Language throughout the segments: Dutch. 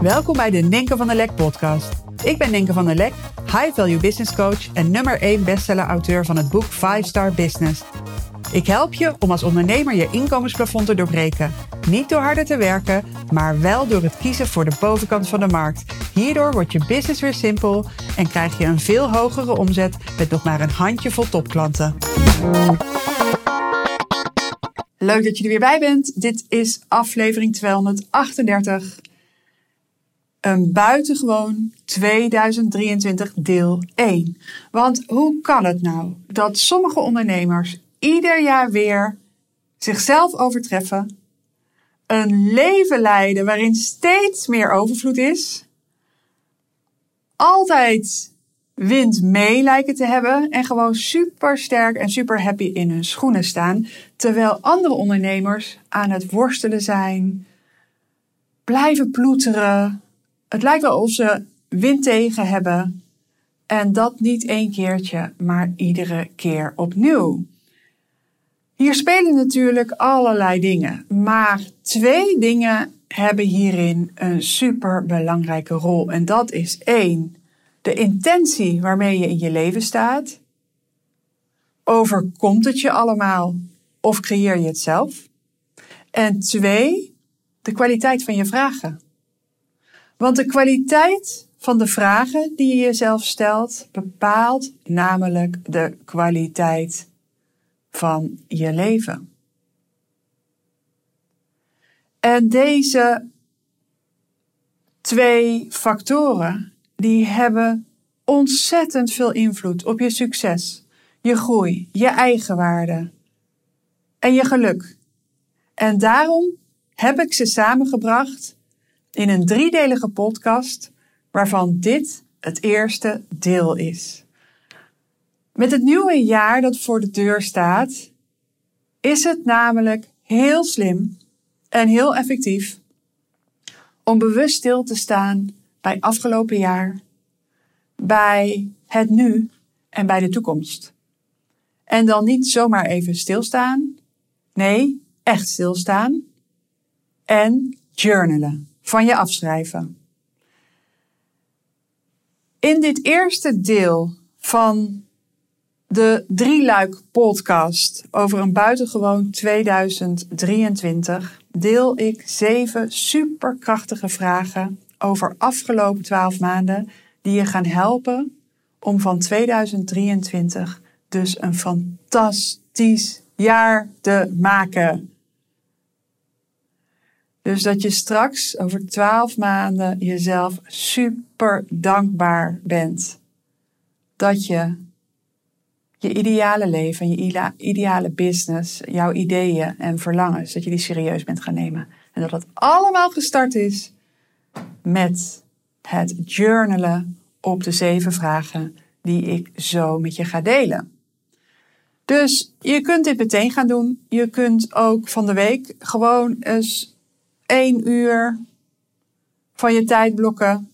Welkom bij de Ninke van der Lek podcast. Ik ben Ninke van der Lek, high value business coach en nummer 1 bestseller auteur van het boek 5 Star Business. Ik help je om als ondernemer je inkomensplafond te doorbreken. Niet door harder te werken, maar wel door het kiezen voor de bovenkant van de markt. Hierdoor wordt je business weer simpel en krijg je een veel hogere omzet met nog maar een handjevol topklanten. Leuk dat je er weer bij bent. Dit is aflevering 238. Een buitengewoon 2023 deel 1. Want hoe kan het nou dat sommige ondernemers ieder jaar weer zichzelf overtreffen, een leven leiden waarin steeds meer overvloed is, altijd wind mee lijken te hebben en gewoon super sterk en super happy in hun schoenen staan, terwijl andere ondernemers aan het worstelen zijn, blijven ploeteren. Het lijkt wel of ze wind tegen hebben en dat niet één keertje, maar iedere keer opnieuw. Hier spelen natuurlijk allerlei dingen, maar twee dingen hebben hierin een super belangrijke rol. En dat is één, de intentie waarmee je in je leven staat. Overkomt het je allemaal of creëer je het zelf? En twee, de kwaliteit van je vragen. Want de kwaliteit van de vragen die je jezelf stelt bepaalt namelijk de kwaliteit van je leven. En deze twee factoren, die hebben ontzettend veel invloed op je succes, je groei, je eigenwaarde en je geluk. En daarom heb ik ze samengebracht in een driedelige podcast, waarvan dit het eerste deel is. Met het nieuwe jaar dat voor de deur staat, is het namelijk heel slim en heel effectief om bewust stil te staan bij afgelopen jaar, bij het nu en bij de toekomst. En dan niet zomaar even stilstaan, nee, echt stilstaan en journalen, van je afschrijven. In dit eerste deel van de drieluik podcast over een buitengewoon 2023 deel ik zeven superkrachtige vragen over afgelopen 12 maanden die je gaan helpen om van 2023 dus een fantastisch jaar te maken. Dus dat je straks over 12 maanden jezelf super dankbaar bent. Dat je je ideale leven, je ideale business, jouw ideeën en verlangens, dat je die serieus bent gaan nemen. En dat dat allemaal gestart is met het journalen op de zeven vragen die ik zo met je ga delen. Dus je kunt dit meteen gaan doen. Je kunt ook van de week gewoon eens één uur van je tijd blokken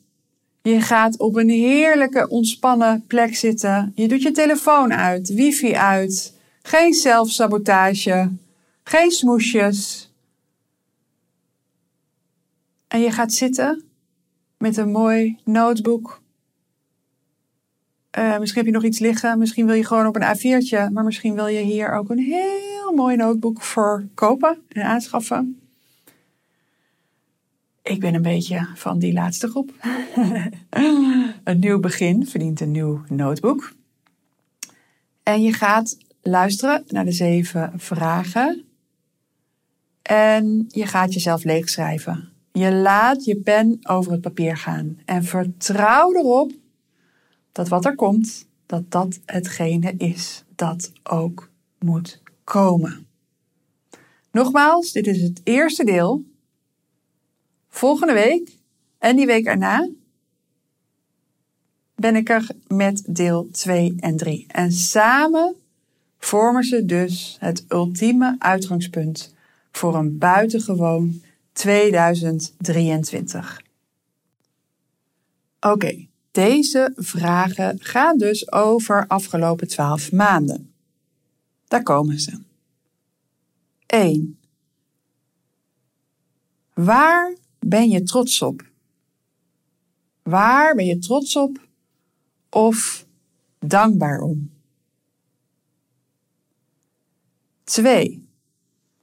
je gaat op een heerlijke ontspannen plek zitten. Je doet je telefoon uit, wifi uit. Geen zelfsabotage. Geen smoesjes. En je gaat zitten met een mooi notebook. Uh, misschien heb je nog iets liggen. Misschien wil je gewoon op een A4'tje. Maar misschien wil je hier ook een heel mooi notebook voor kopen en aanschaffen. Ik ben een beetje van die laatste groep. een nieuw begin verdient een nieuw notebook. En je gaat luisteren naar de zeven vragen. En je gaat jezelf leegschrijven. Je laat je pen over het papier gaan. En vertrouw erop dat wat er komt, dat dat hetgene is dat ook moet komen. Nogmaals, dit is het eerste deel Volgende week en die week erna ben ik er met deel 2 en 3. En samen vormen ze dus het ultieme uitgangspunt voor een buitengewoon 2023. Oké, deze vragen gaan dus over afgelopen 12 maanden. Daar komen ze. 1. Waar ben je trots op Waar ben je trots op of dankbaar om? 2.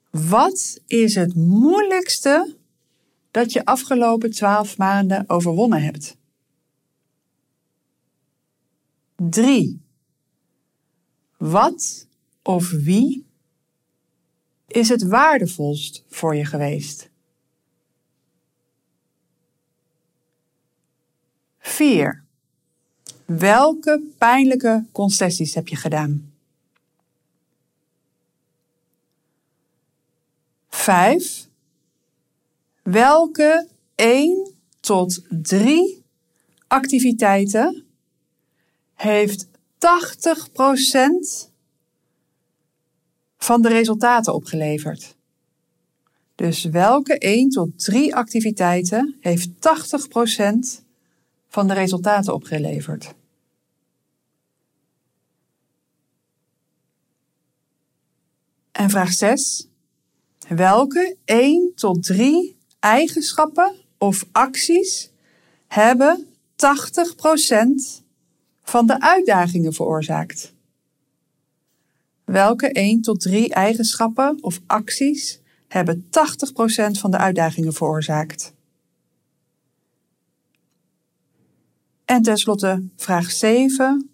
Wat is het moeilijkste dat je afgelopen 12 maanden overwonnen hebt? 3. Wat of wie is het waardevolst voor je geweest? 4. Welke pijnlijke concessies heb je gedaan? 5. Welke 1 tot 3 activiteiten heeft 80% van de resultaten opgeleverd? Dus welke 1 tot 3 activiteiten heeft 80% van de resultaten opgeleverd? En vraag 6. Welke 1 tot 3 eigenschappen of acties hebben 80% van de uitdagingen veroorzaakt? Welke 1 tot 3 eigenschappen of acties hebben 80% van de uitdagingen veroorzaakt? En tenslotte vraag 7.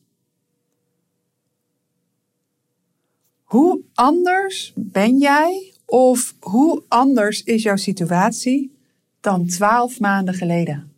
Hoe anders ben jij of hoe anders is jouw situatie dan twaalf maanden geleden?